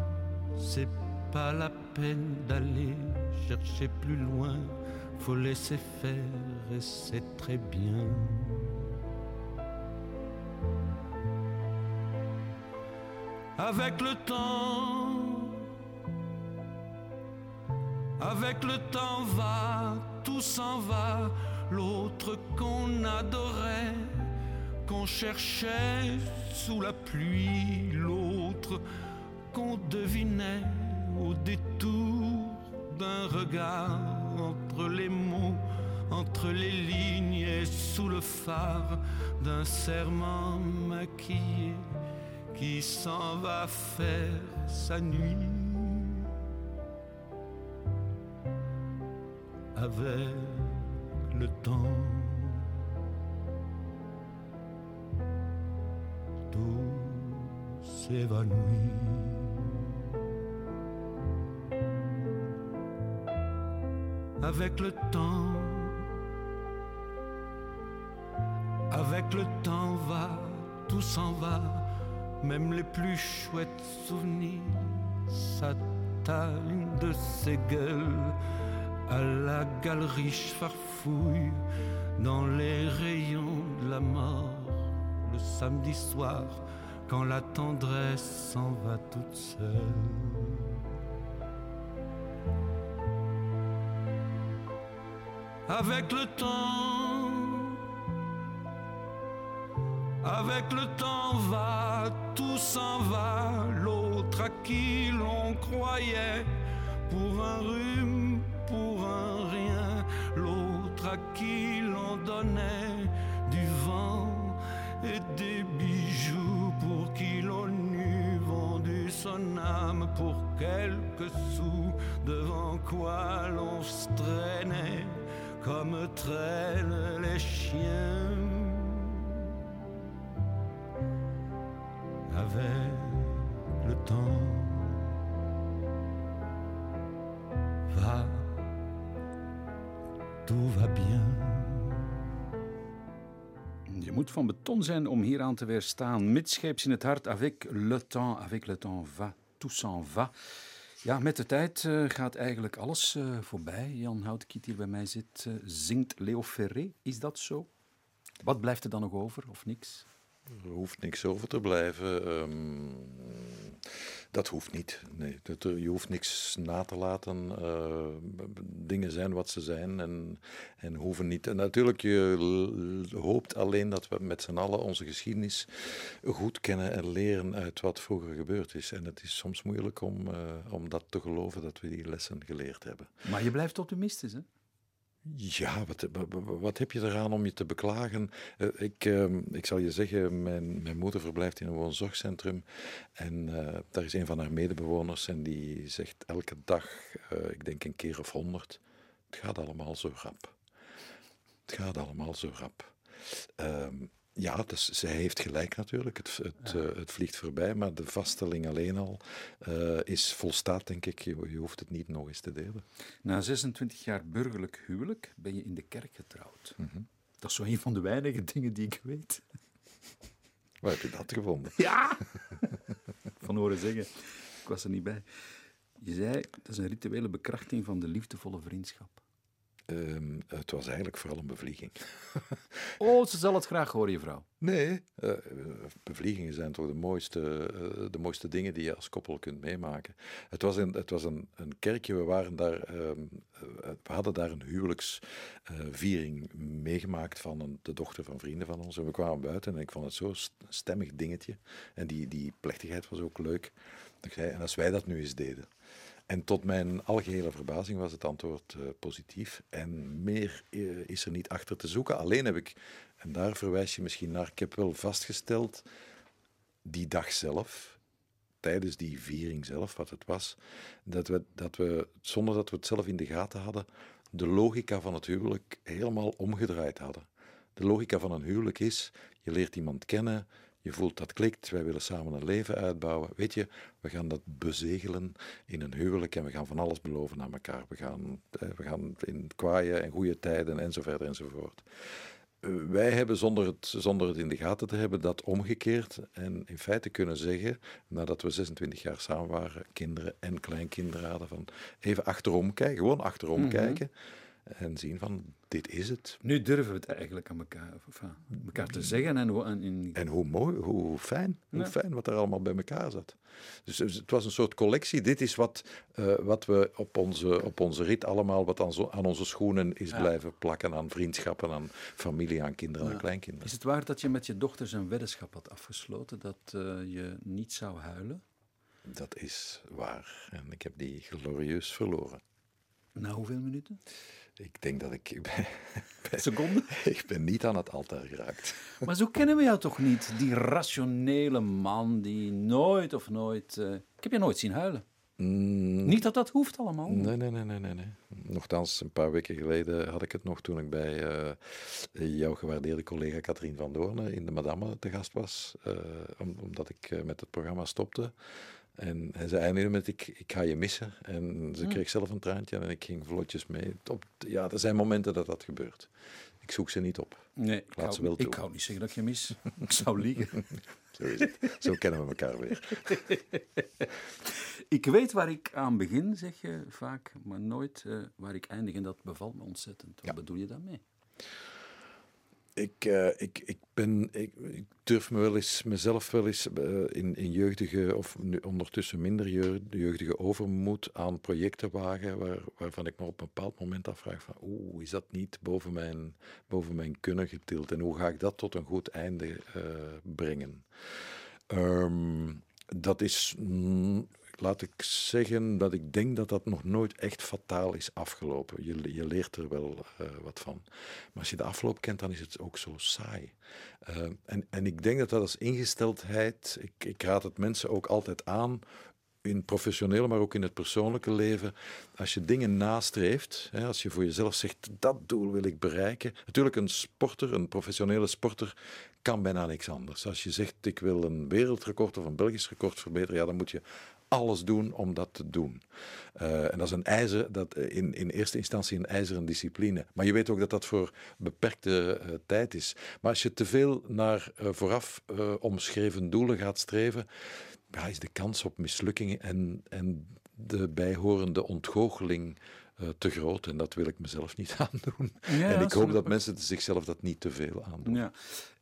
c'est pas la peine d'aller chercher plus loin. Faut laisser faire et c'est très bien. Avec le temps. Avec le temps va, tout s'en va, l'autre qu'on adorait, qu'on cherchait sous la pluie, l'autre qu'on devinait au détour d'un regard entre les mots, entre les lignes et sous le phare d'un serment maquillé qui s'en va faire sa nuit avec le temps. Tout s'évanouit. Avec le temps, avec le temps va, tout s'en va même les plus chouettes souvenirs s'atteignent de ses gueules à la galerie farfouille dans les rayons de la mort le samedi soir quand la tendresse s'en va toute seule. Avec le temps, avec le temps va, tout s'en va, l'autre à qui l'on croyait, pour un rhume, pour un rien, l'autre à qui l'on donnait du vent et des bijoux, pour qui l'on eût vendu son âme pour quelques sous, devant quoi l'on se traînait comme traînent les chiens avec le temps. Va, tout va bien. Je moet van beton zijn om hier aan te weerstaan. Midscheeps in het hart, avec le temps, avec le temps va, tout s'en va. Ja, met de tijd uh, gaat eigenlijk alles uh, voorbij. Jan Houtkiet hier bij mij zit, uh, zingt Leo Ferré. Is dat zo? Wat blijft er dan nog over, of niks? Er hoeft niks over te blijven. Um, dat hoeft niet. Nee, dat, je hoeft niks na te laten. Uh, dingen zijn wat ze zijn en, en hoeven niet. En natuurlijk, je hoopt alleen dat we met z'n allen onze geschiedenis goed kennen en leren uit wat vroeger gebeurd is. En het is soms moeilijk om, uh, om dat te geloven dat we die lessen geleerd hebben. Maar je blijft optimistisch, hè? Ja, wat, wat heb je eraan om je te beklagen? Eh, ik, ehm, ik zal je zeggen, mijn, mijn moeder verblijft in een woonzorgcentrum. En uh, daar is een van haar medebewoners en die zegt elke dag, uh, ik denk een keer of honderd, het gaat allemaal zo rap. Het gaat allemaal zo rap. Ja, dus zij heeft gelijk natuurlijk. Het, het, uh, het, vliegt voorbij, maar de vaststelling alleen al uh, is volstaat, denk ik. Je, je, hoeft het niet nog eens te delen. Na 26 jaar burgerlijk huwelijk ben je in de kerk getrouwd. Mm -hmm. Dat is zo een van de weinige dingen die ik weet. Waar heb je dat gevonden? Ja! van horen zeggen. Ik was er niet bij. Je zei, dat is een rituele bekrachting van de liefdevolle vriendschap. Um, het was eigenlijk vooral een bevlieging. oh, ze zal het graag horen, je vrouw. Nee, uh, bevliegingen zijn toch de mooiste, uh, de mooiste dingen die je als koppel kunt meemaken. Het was een, het was een, een kerkje, we, waren daar, um, we hadden daar een huwelijksviering meegemaakt van een, de dochter van vrienden van ons. En we kwamen buiten en ik vond het zo'n stemmig dingetje. En die, die plechtigheid was ook leuk. Ik zei, en als wij dat nu eens deden. En tot mijn algehele verbazing was het antwoord uh, positief. En meer uh, is er niet achter te zoeken. Alleen heb ik, en daar verwijs je misschien naar, ik heb wel vastgesteld, die dag zelf, tijdens die viering zelf, wat het was, dat we, dat we, zonder dat we het zelf in de gaten hadden, de logica van het huwelijk helemaal omgedraaid hadden. De logica van een huwelijk is, je leert iemand kennen, je voelt dat klikt, wij willen samen een leven uitbouwen. Weet je, we gaan dat bezegelen in een huwelijk en we gaan van alles beloven aan elkaar. We gaan, we gaan in kwaaie en goede tijden en zo verder enzovoort. Wij hebben zonder het, zonder het in de gaten te hebben dat omgekeerd en in feite kunnen zeggen, nadat we 26 jaar samen waren, kinderen en kleinkinderen hadden, van even achterom kijken, gewoon achterom mm -hmm. kijken en zien van dit is het. Nu durven we het eigenlijk aan elkaar, enfin, elkaar te zeggen. En, hoe, en, en hoe mooi, hoe fijn, hoe ja. fijn wat er allemaal bij elkaar zat. Dus het was een soort collectie. Dit is wat, uh, wat we op onze, op onze rit allemaal, wat aan, zo, aan onze schoenen is ja. blijven plakken. Aan vriendschappen, aan familie, aan kinderen ja. en kleinkinderen. Is het waar dat je met je dochters een weddenschap had afgesloten dat uh, je niet zou huilen? Dat is waar. En ik heb die glorieus verloren. Na hoeveel minuten? Ik denk dat ik. ik ben, Seconde? Ik ben niet aan het altaar geraakt. Maar zo kennen we jou toch niet? Die rationele man die nooit of nooit. Uh, ik heb je nooit zien huilen. Mm. Niet dat dat hoeft allemaal. Nee, nee, nee, nee, nee, nee. Nochtans, een paar weken geleden had ik het nog toen ik bij uh, jouw gewaardeerde collega Katrien van Doornen in de Madame te gast was. Uh, om, omdat ik met het programma stopte. En hij zei eindigde met, ik, ik ga je missen. En ze kreeg zelf een traantje en ik ging vlotjes mee. Ja, er zijn momenten dat dat gebeurt. Ik zoek ze niet op. Nee, ik, Laat ze wel ik hou niet zeggen dat ik je mis. ik zou liegen. Zo is het. Zo kennen we elkaar weer. ik weet waar ik aan begin, zeg je vaak, maar nooit uh, waar ik eindig. En dat bevalt me ontzettend. Wat ja. bedoel je daarmee? Ik, uh, ik, ik, ben, ik, durf me wel eens, mezelf wel eens uh, in, in jeugdige, of nu ondertussen minder jeugdige overmoed aan projecten wagen, waar, waarvan ik me op een bepaald moment afvraag van, oeh, is dat niet boven mijn, boven mijn kunnen getild? En hoe ga ik dat tot een goed einde uh, brengen? Um, dat is... laat ik zeggen dat ik denk dat dat nog nooit echt fataal is afgelopen. Je, je leert er wel uh, wat van. Maar als je de afloop kent, dan is het ook zo saai. Uh, en, en ik denk dat dat als ingesteldheid, ik, ik raad het mensen ook altijd aan, in professionele, maar ook in het persoonlijke leven, als je dingen nastreeft, hè, als je voor jezelf zegt, dat doel wil ik bereiken. Natuurlijk, een sporter, een professionele sporter, kan bijna niks anders. Als je zegt, ik wil een wereldrecord of een Belgisch record verbeteren, ja, dan moet je alles doen om dat te doen. Uh, en dat is een ijzer, dat in, in eerste instantie een ijzeren discipline. Maar je weet ook dat dat voor beperkte uh, tijd is. Maar als je te veel naar vooraf omschreven doelen gaat streven, ja, is de kans op mislukkingen en, en de bijhorende ontgoocheling uh, te groot. En dat wil ik mezelf niet aandoen. Ja, en ik hoop dat mensen zichzelf dat niet te veel aandoen. Ja.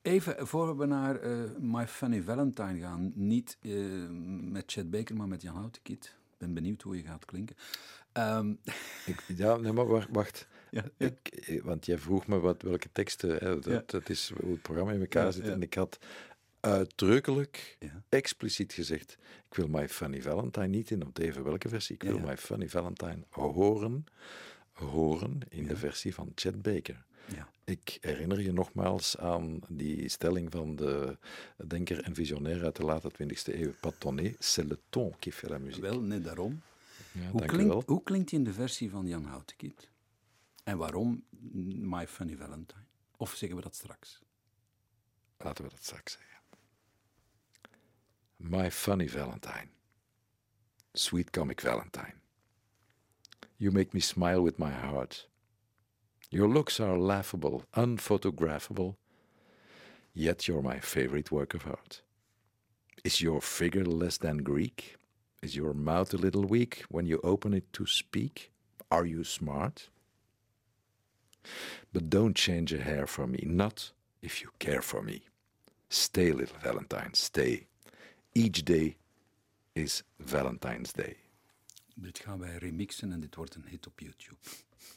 Even voor we naar uh, My Funny Valentine gaan. Niet uh, met Chad Baker, maar met Jan Houtekiet. Ik ben benieuwd hoe je gaat klinken. Um. Ik, ja, nee, maar wacht. wacht. Ja, ja. Ik, want jij vroeg me wat, welke teksten. Hè, dat, ja. dat, is hoe het programma in elkaar zit. En ik had uitdrukkelijk, ja. expliciet gezegd: ik wil My Funny Valentine niet in op even welke versie. Ik wil My Funny Valentine horen horen in de versie van Chet Baker. Ja. Ik herinner je nogmaals aan die stelling van de denker en visionair uit de late 20e eeuw, Patonnet, c'est le ton qui fait la musique. Wel, net daarom. Hoe klinkt, hoe klinkt die in de versie van Jan Houtekiet? En waarom My Funny Valentine? Of zeggen we dat straks? Laten we dat straks zeggen. My funny Valentine. Sweet comic Valentine. You make me smile with my heart. Your looks are laughable, unphotographable, yet you're my favorite work of art. Is your figure less than Greek? Is your mouth a little weak when you open it to speak? Are you smart? But don't change a hair for me, not if you care for me. Stay, little Valentine, stay. Each day is Valentine's Day. Dit gaan wij remixen en dit wordt een hit op YouTube.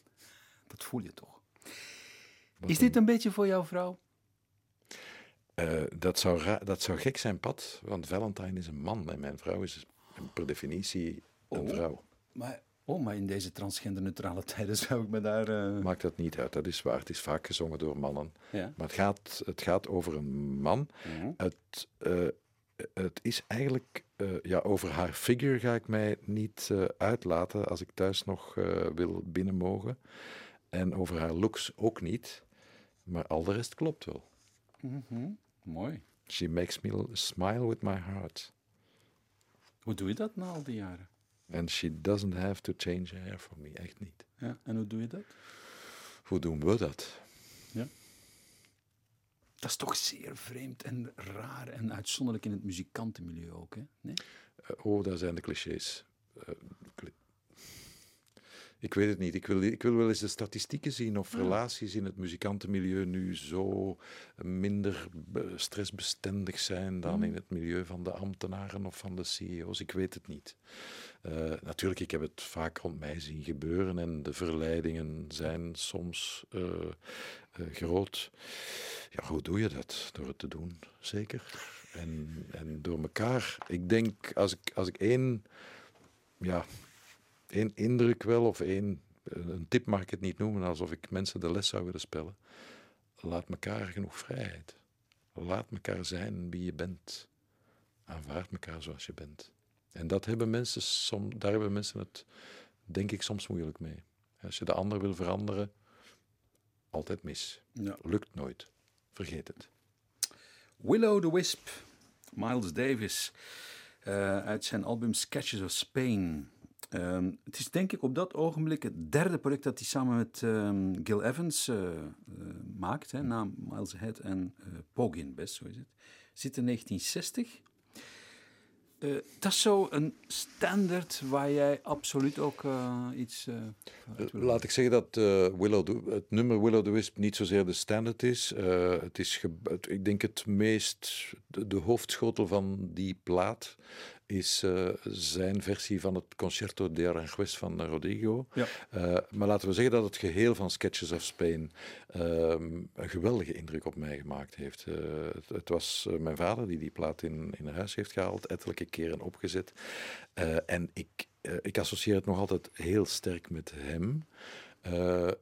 Dat voel je toch? Is dit een beetje voor jouw vrouw? Eh, dat, zou dat zou gek zijn, Pat, want Valentine is een man en mijn vrouw is per definitie een Oh. vrouw. Maar, oh, maar in deze transgenderneutrale tijden zou ik me daar... eh, Maakt dat niet uit, dat is waar. Het is vaak gezongen door mannen. Ja. Maar het gaat, het gaat over een man. Het, eh, het is eigenlijk, eh, ja, over haar figure ga ik mij niet eh, uitlaten als ik thuis nog eh, wil binnen mogen. En over haar looks ook niet. Maar al de rest klopt wel. Mhm. Mooi. She makes me smile with my heart. Hoe doe je dat na al die jaren? And she doesn't have to change her hair for me. Echt niet. Ja, en hoe doe je dat? Hoe doen we dat? Dat is toch zeer vreemd en raar en uitzonderlijk in het muzikantenmilieu ook, hè? Nee? Eh, oh, daar zijn de clichés. Eh, cli- ik weet het niet. Ik wil, ik wil wel eens de statistieken zien of relaties in het muzikantenmilieu nu zo minder be- stressbestendig zijn dan in het milieu van de ambtenaren of van de CEO's. Ik weet het niet. Eh, natuurlijk, ik heb het vaak rond mij zien gebeuren en de verleidingen zijn soms eh, eh, groot. Ja, hoe doe je dat? Door het te doen, zeker. En, en door elkaar. Ik denk, als ik, als ik één, ja, één indruk wel, of één, een tip mag ik het niet noemen, alsof ik mensen de les zou willen spellen. Laat elkaar genoeg vrijheid. Laat elkaar zijn wie je bent. Aanvaard elkaar zoals je bent. En dat hebben mensen som, daar hebben mensen het, denk ik, soms moeilijk mee. Als je de ander wil veranderen, altijd mis. Ja. Lukt nooit. Vergeet het. Willow the Wisp, Miles Davis, eh, uit zijn album Sketches of Spain. Ehm, het is denk ik op dat ogenblik het derde project dat hij samen met ehm, Gil Evans eh, eh, maakt, hè, na Miles Ahead en Pogin Best, zo is het. Zit in 1960. Eh, dat is zo een standaard waar jij absoluut ook eh, iets uh, Laat ik zeggen dat uh, Willow the, het nummer Willow the Wisp niet zozeer de standaard is. Uh, het is ik denk het meest, de, de, hoofdschotel van die plaat is uh, zijn versie van het Concerto de Aranjuez van Rodrigo. Ja. maar laten we zeggen dat het geheel van Sketches of Spain een geweldige indruk op mij gemaakt heeft. Het, het, was mijn vader die die plaat in, in huis heeft gehaald, ettelijke keren opgezet. en ik ik associeer het nog altijd heel sterk met hem.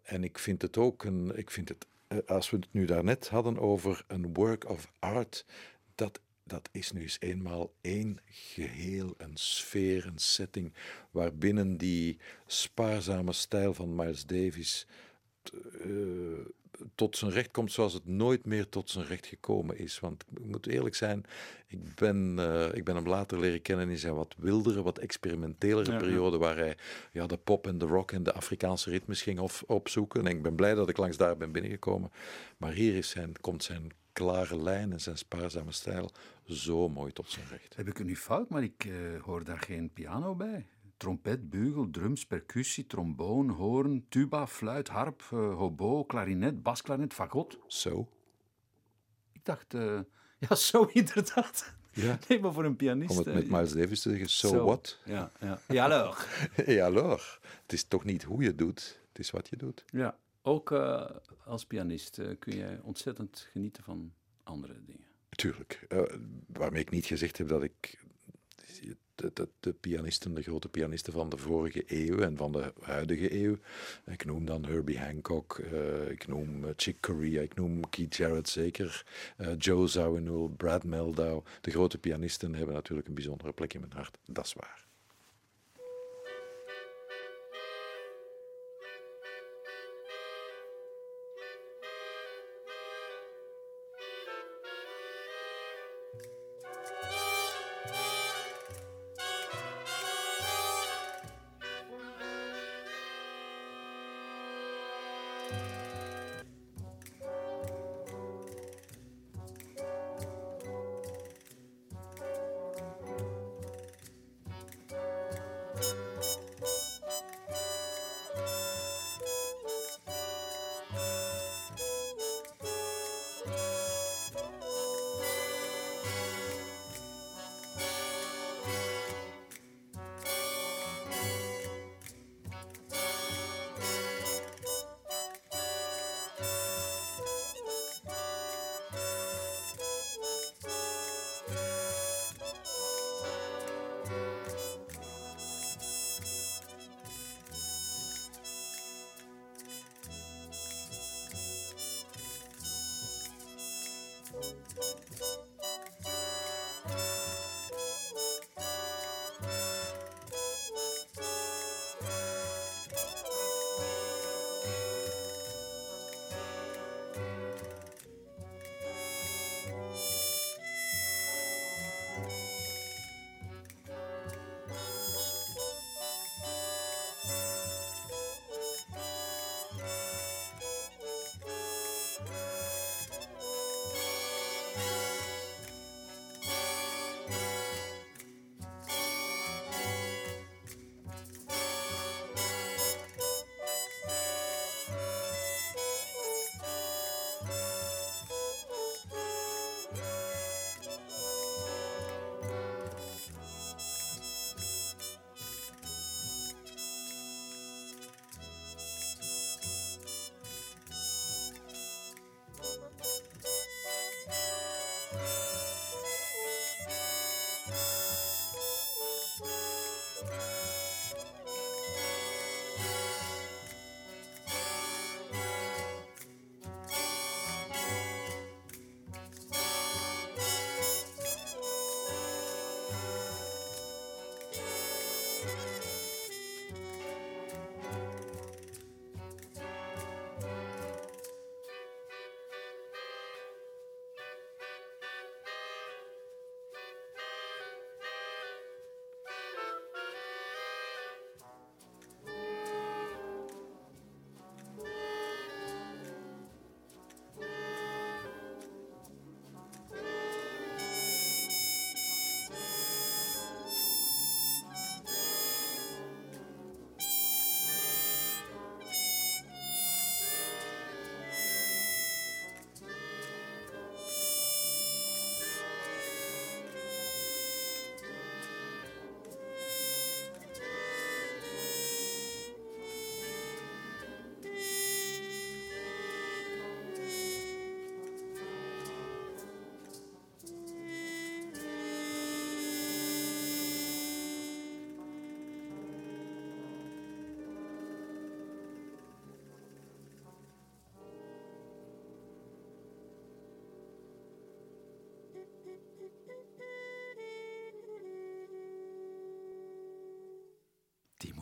En ik vind het ook een. Ik vind het, als we het nu daarnet hadden over een work of art, dat, dat is nu eens eenmaal één geheel, een sfeer, een setting, waarbinnen die spaarzame stijl van Miles Davis tot zijn recht komt zoals het nooit meer tot zijn recht gekomen is. Want ik moet eerlijk zijn, ik ben, uh, ik ben hem later leren kennen in zijn wat wildere, wat experimentelere Ja, ja. periode, waar hij ja, de pop en de rock en de Afrikaanse ritmes ging op, opzoeken. En ik ben blij dat ik langs daar ben binnengekomen. Maar hier is zijn, komt zijn klare lijn en zijn spaarzame stijl zo mooi tot zijn recht. Heb ik het nu fout, maar ik uh, hoor daar geen piano bij? Trompet, bugel, drums, percussie, tromboon, hoorn, tuba, fluit, harp, uh, hobo, klarinet, basklarinet, fagot. Zo. Ik dacht, uh, ja, zo inderdaad. Ja. Nee, maar voor een pianist. Om het met Miles Davis te zeggen, so, what? Ja, ja. ja alors. ja, alors. Het is toch niet hoe je doet, het is wat je doet. Ja, ook uh, als pianist kun je ontzettend genieten van andere dingen. Tuurlijk. Uh, waarmee ik niet gezegd heb dat ik de, de, de pianisten, de grote pianisten van de vorige eeuw en van de huidige eeuw. Ik noem dan Herbie Hancock, ik noem Chick Corea, ik noem Keith Jarrett zeker, Joe Zawinul, Brad Meldau. De grote pianisten hebben natuurlijk een bijzondere plek in mijn hart, dat is waar.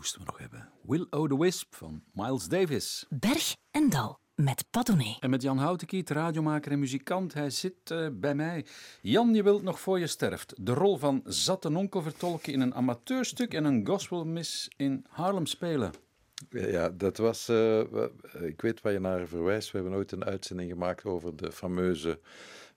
Moesten we nog hebben. Will O' the Wisp van Miles Davis. Berg en Dal met Padone. En met Jan Houtenkiet, radiomaker en muzikant. Hij zit uh, bij mij. Jan, je wilt nog voor je sterft de rol van Zattenonkel vertolken in een amateurstuk en een gospelmis in Harlem spelen. Ja, dat was. Uh, ik weet waar je naar verwijst. We hebben ooit een uitzending gemaakt over de fameuze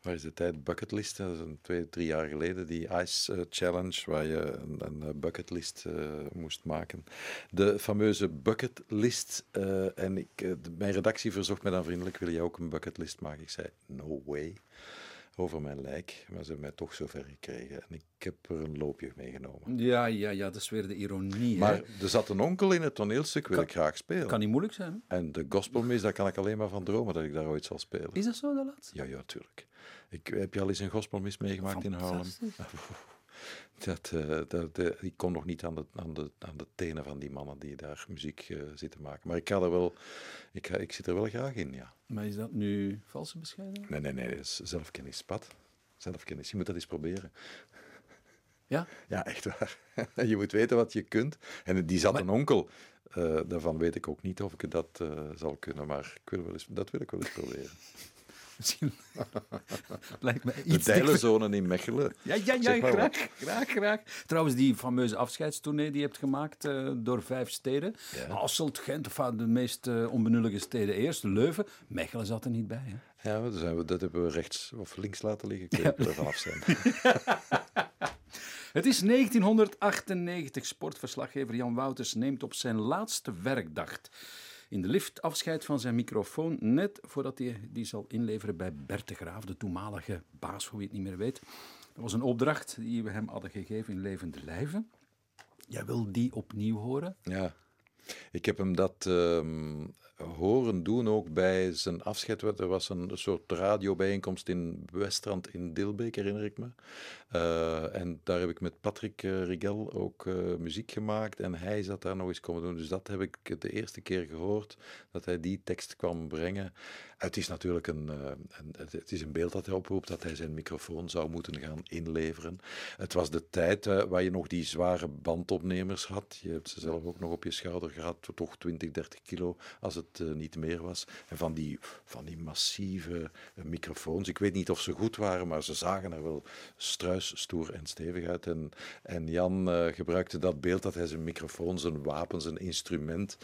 waar is de tijd? Bucketlist, dat is een twee, drie jaar geleden, die Ice uh, Challenge, waar je een, een bucketlist uh, moest maken. De fameuze bucketlist. Uh, en ik, mijn redactie verzocht me dan vriendelijk, wil je ook een bucketlist maken? Ik zei, no way. Over mijn lijk, maar ze hebben mij toch zover gekregen. En ik heb er een loopje meegenomen. Ja, ja, ja, dat is weer de ironie. Maar hè? er zat een onkel in het toneelstuk, wil Kan- ik graag spelen. Kan niet moeilijk zijn. En de gospelmis, daar kan ik alleen maar van dromen dat ik daar ooit zal spelen. Is dat zo, de laatste? Ja, ja, tuurlijk. Ik, heb je al eens een gospelmis meegemaakt in Haarlem? Fantastisch. Dat, uh, dat, uh, ik kom nog niet aan de, aan, de, aan de tenen van die mannen die daar muziek uh, zitten maken. Maar ik, ga er wel, ik, ga, ik zit er wel graag in, ja. Maar is dat nu valse bescheidenheid? Nee, nee, nee. Dat is zelfkennis, Pat. Zelfkennis. Je moet dat eens proberen. Ja? Ja, echt waar. je moet weten wat je kunt. En die zat maar... een onkel. Uh, daarvan weet ik ook niet of ik dat uh, zal kunnen, maar ik wil wel eens, dat wil ik wel eens proberen. Misschien lijkt me iets. De Dijlenzone in Mechelen. Ja, ja, ja graag, graag, graag. Trouwens, die fameuze afscheidstournee die je hebt gemaakt uh, door vijf steden. Ja. Hasselt, Gent, of de meest uh, onbenullige steden eerst. Leuven. Mechelen zat er niet bij. Hè? Ja, dat, zijn we, dat hebben we rechts of links laten liggen. Ik ja. er vanaf zijn. Het is 1998. Sportverslaggever Jan Wouters neemt op zijn laatste werkdag in de lift afscheid van zijn microfoon, net voordat hij die zal inleveren bij Bert de Graaf, de toenmalige baas, voor wie het niet meer weet. Dat was een opdracht die we hem hadden gegeven in levende lijven. Jij wil die opnieuw horen? Ja, ik heb hem dat uh, horen doen ook bij zijn afscheid. Er was een soort radiobijeenkomst in Westrand in Dilbeek, herinner ik me. Uh, en daar heb ik met Patrick uh, Rigel ook uh, muziek gemaakt en hij zat daar nog eens komen doen. Dus dat heb ik de eerste keer gehoord, dat hij die tekst kwam brengen. Het is natuurlijk een, een, het is een beeld dat hij oproept, dat hij zijn microfoon zou moeten gaan inleveren. Het was de tijd waar je nog die zware bandopnemers had. Je hebt ze zelf ook nog op je schouder gehad, toch 20, 30 kilo als het niet meer was. En van die, van die massieve microfoons, ik weet niet of ze goed waren, maar ze zagen er wel struis stoer en stevig uit. En, en Jan gebruikte dat beeld dat hij zijn microfoon, zijn wapen, zijn instrument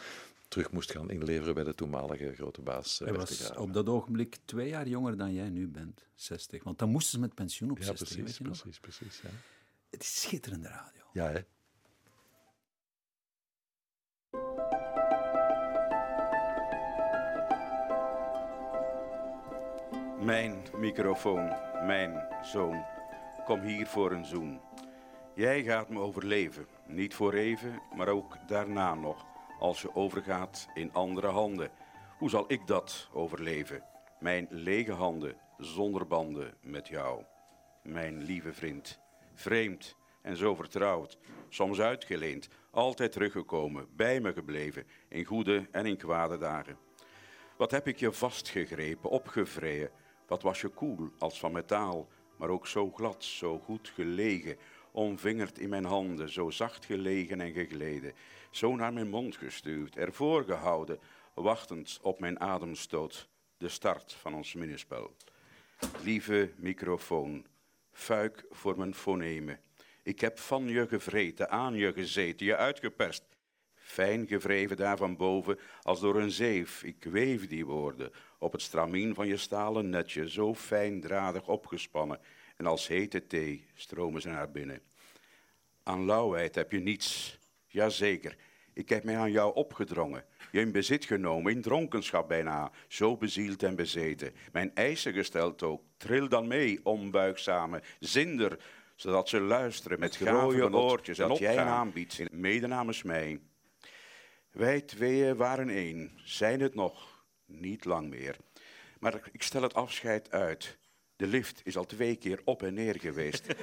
terug moest gaan inleveren bij de toenmalige grote baas. Uh, hij was op dat ogenblik twee jaar jonger dan jij nu bent, 60. Want dan moesten ze met pensioen op ja, 60, precies, weet je precies, nog? precies. Ja. Het is schitterende radio. Ja, hè? Mijn microfoon, mijn zoon, kom hier voor een zoen. Jij gaat me overleven, niet voor even, maar ook daarna nog, als je overgaat in andere handen. Hoe zal ik dat overleven? Mijn lege handen, zonder banden met jou. Mijn lieve vriend, vreemd en zo vertrouwd, soms uitgeleend, altijd teruggekomen, bij me gebleven, in goede en in kwade dagen. Wat heb ik je vastgegrepen, opgevreden? Wat was je koel als van metaal, maar ook zo glad, zo goed gelegen, omvingerd in mijn handen, zo zacht gelegen en gegleden, zo naar mijn mond gestuurd, ervoor gehouden, wachtend op mijn ademstoot, de start van ons minnespel. Lieve microfoon, fuik voor mijn fonemen. Ik heb van je gevreten, aan je gezeten, je uitgeperst. Fijn gevreven daar van boven, als door een zeef. Ik weef die woorden op het stramien van je stalen netje, zo fijndradig opgespannen. En als hete thee stromen ze naar binnen. Aan lauwheid heb je niets. Jazeker, ik heb mij aan jou opgedrongen. Je in bezit genomen, in dronkenschap bijna. Zo bezield en bezeten. Mijn eisen gesteld ook. Tril dan mee, onbuigzame. Zinder, zodat ze luisteren met grooie oortjes. Dat jij aanbiedt, mede namens mij. Wij tweeën waren één, zijn het nog, niet lang meer. Maar ik stel het afscheid uit. De lift is al twee keer op en neer geweest.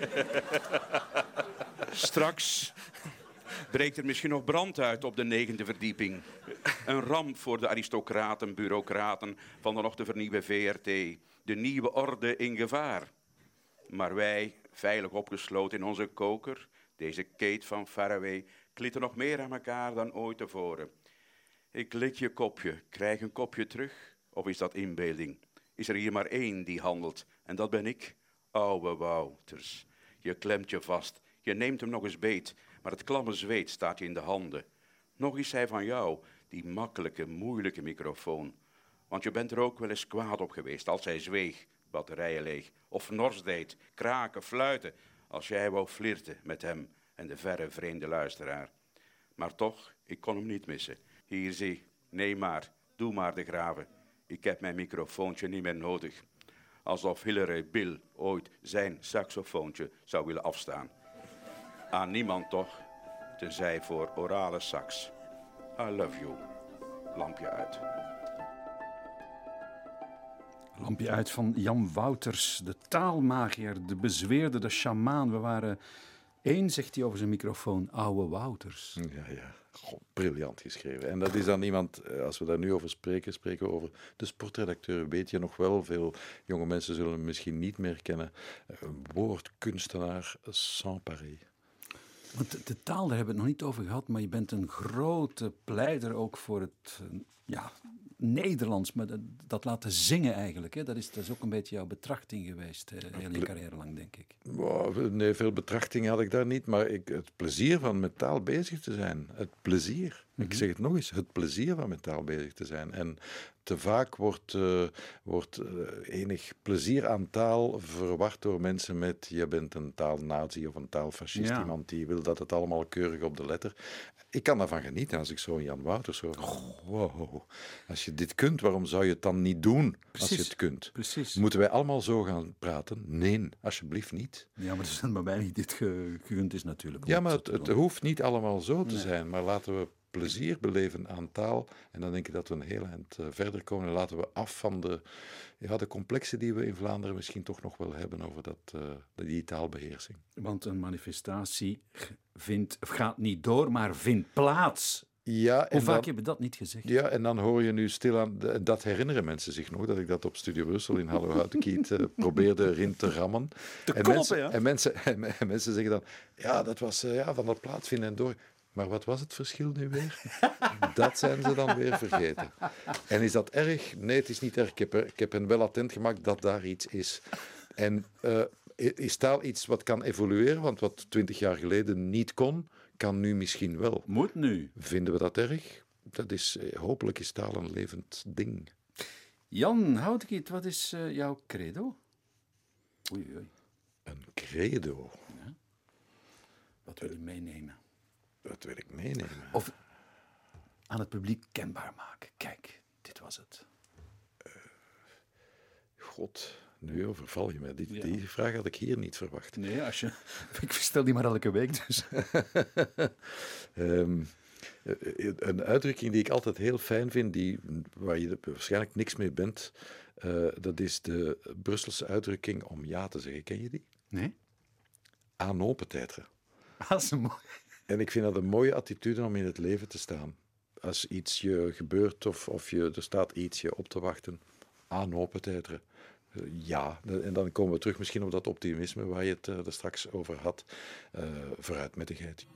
Straks breekt er misschien nog brand uit op de negende verdieping. Een ramp voor de aristocraten, bureaucraten van de nog te vernieuwen VRT. De nieuwe orde in gevaar. Maar wij, veilig opgesloten in onze koker, deze Kate van Faraway, klitten nog meer aan elkaar dan ooit tevoren. Ik lik je kopje, krijg een kopje terug, of is dat inbeelding? Is er hier maar één die handelt, en dat ben ik, ouwe Wouters. Je klemt je vast, je neemt hem nog eens beet, maar het klamme zweet staat je in de handen. Nog is hij van jou, die makkelijke, moeilijke microfoon. Want je bent er ook wel eens kwaad op geweest als hij zweeg, batterijen leeg, of nors deed, kraken, fluiten, als jij wou flirten met hem en de verre vreemde luisteraar. Maar toch, ik kon hem niet missen. Hier zie, nee maar, doe maar de graven. Ik heb mijn microfoontje niet meer nodig. Alsof Hillary Bill ooit zijn saxofoontje zou willen afstaan. Aan niemand toch, tenzij voor orale sax. I love you. Lampje uit. Lampje uit van Jan Wouters, de taalmagier, de bezweerde, de sjamaan. We waren Eén zegt hij over zijn microfoon, oude Wouters. Ja, ja. Goh, briljant geschreven. En dat is dan iemand, eh, als we daar nu over spreken, spreken we over de sportredacteur. Weet je nog wel, veel jonge mensen zullen hem misschien niet meer kennen. Een woordkunstenaar sans pareil. Want de, taal, daar hebben we het nog niet over gehad, maar je bent een grote pleider ook voor het eh, ja, Nederlands, maar dat, dat laten zingen eigenlijk. Hè? Dat, is, dat is ook een beetje jouw betrachting geweest, eh, heel je carrière lang, denk ik. Wow, nee, veel betrachting had ik daar niet, maar ik, het plezier van met taal bezig te zijn. Het plezier. Ik zeg het nog eens, het plezier van met taal bezig te zijn. En te vaak wordt, eh, wordt eh, enig plezier aan taal verward door mensen met je bent een taalnazi of een taalfascist, Ja. iemand die wil dat het allemaal keurig op de letter. Ik kan daarvan genieten als ik zo een Jan Wouters hoor. Wow, als je dit kunt, waarom zou je het dan niet doen als je het kunt? Precies. Moeten wij allemaal zo gaan praten? Nee, alsjeblieft niet. Ja, maar dat is bij mij niet dit ge- gegund is natuurlijk. Ja, maar het, hoeft niet allemaal zo te zijn. Maar laten we plezier beleven aan taal. En dan denk ik dat we een heel eind eh, verder komen. En laten we af van de, ja, de complexen die we in Vlaanderen misschien toch nog wel hebben over dat, eh, die taalbeheersing. Want een manifestatie vindt, gaat niet door, maar vindt plaats. Ja, Hoe en vaak dan, hebben we dat niet gezegd? ja, en dan hoor je nu stilaan, dat herinneren mensen zich nog, dat ik dat op Studio Brussel in Hallo Houtkiet eh, probeerde erin te rammen. en, kloppen, mensen, ja. en, mensen, en, mensen zeggen dan, ja, dat was eh, ja, van dat plaatsvinden en door. Maar wat was het verschil nu weer? dat zijn ze dan weer vergeten. En is dat erg? Nee, het is niet erg. Ik heb, ik heb hen wel attent gemaakt dat daar iets is. En eh, is taal iets wat kan evolueren? Want wat twintig jaar geleden niet kon, kan nu misschien wel. Moet nu. Vinden we dat erg? Dat is, eh, hopelijk is taal een levend ding. Jan Houtkiet, wat is eh, jouw credo? Oei, oei. Een credo. Wat wil je meenemen? Dat wil ik meenemen. Of aan het publiek kenbaar maken. Kijk, dit was het. God, nu overval je mij. Die, Ja. die vraag had ik hier niet verwacht. Nee, als je... Ik stel die maar elke week, dus... Ehm, eh, een uitdrukking die ik altijd heel fijn vind, die, waar je waarschijnlijk niks mee bent, eh, dat is de Brusselse uitdrukking om ja te zeggen. Ken je die? Nee? Aan open tijdre. Dat is een mooi... En ik vind dat een mooie attitude om in het leven te staan. Als iets je gebeurt of, of je, er staat iets je op te wachten, aan open tijdre. Eh, Ja, en dan komen we terug misschien op dat optimisme waar je het eh, er straks over had. Eh vooruitmettigheid.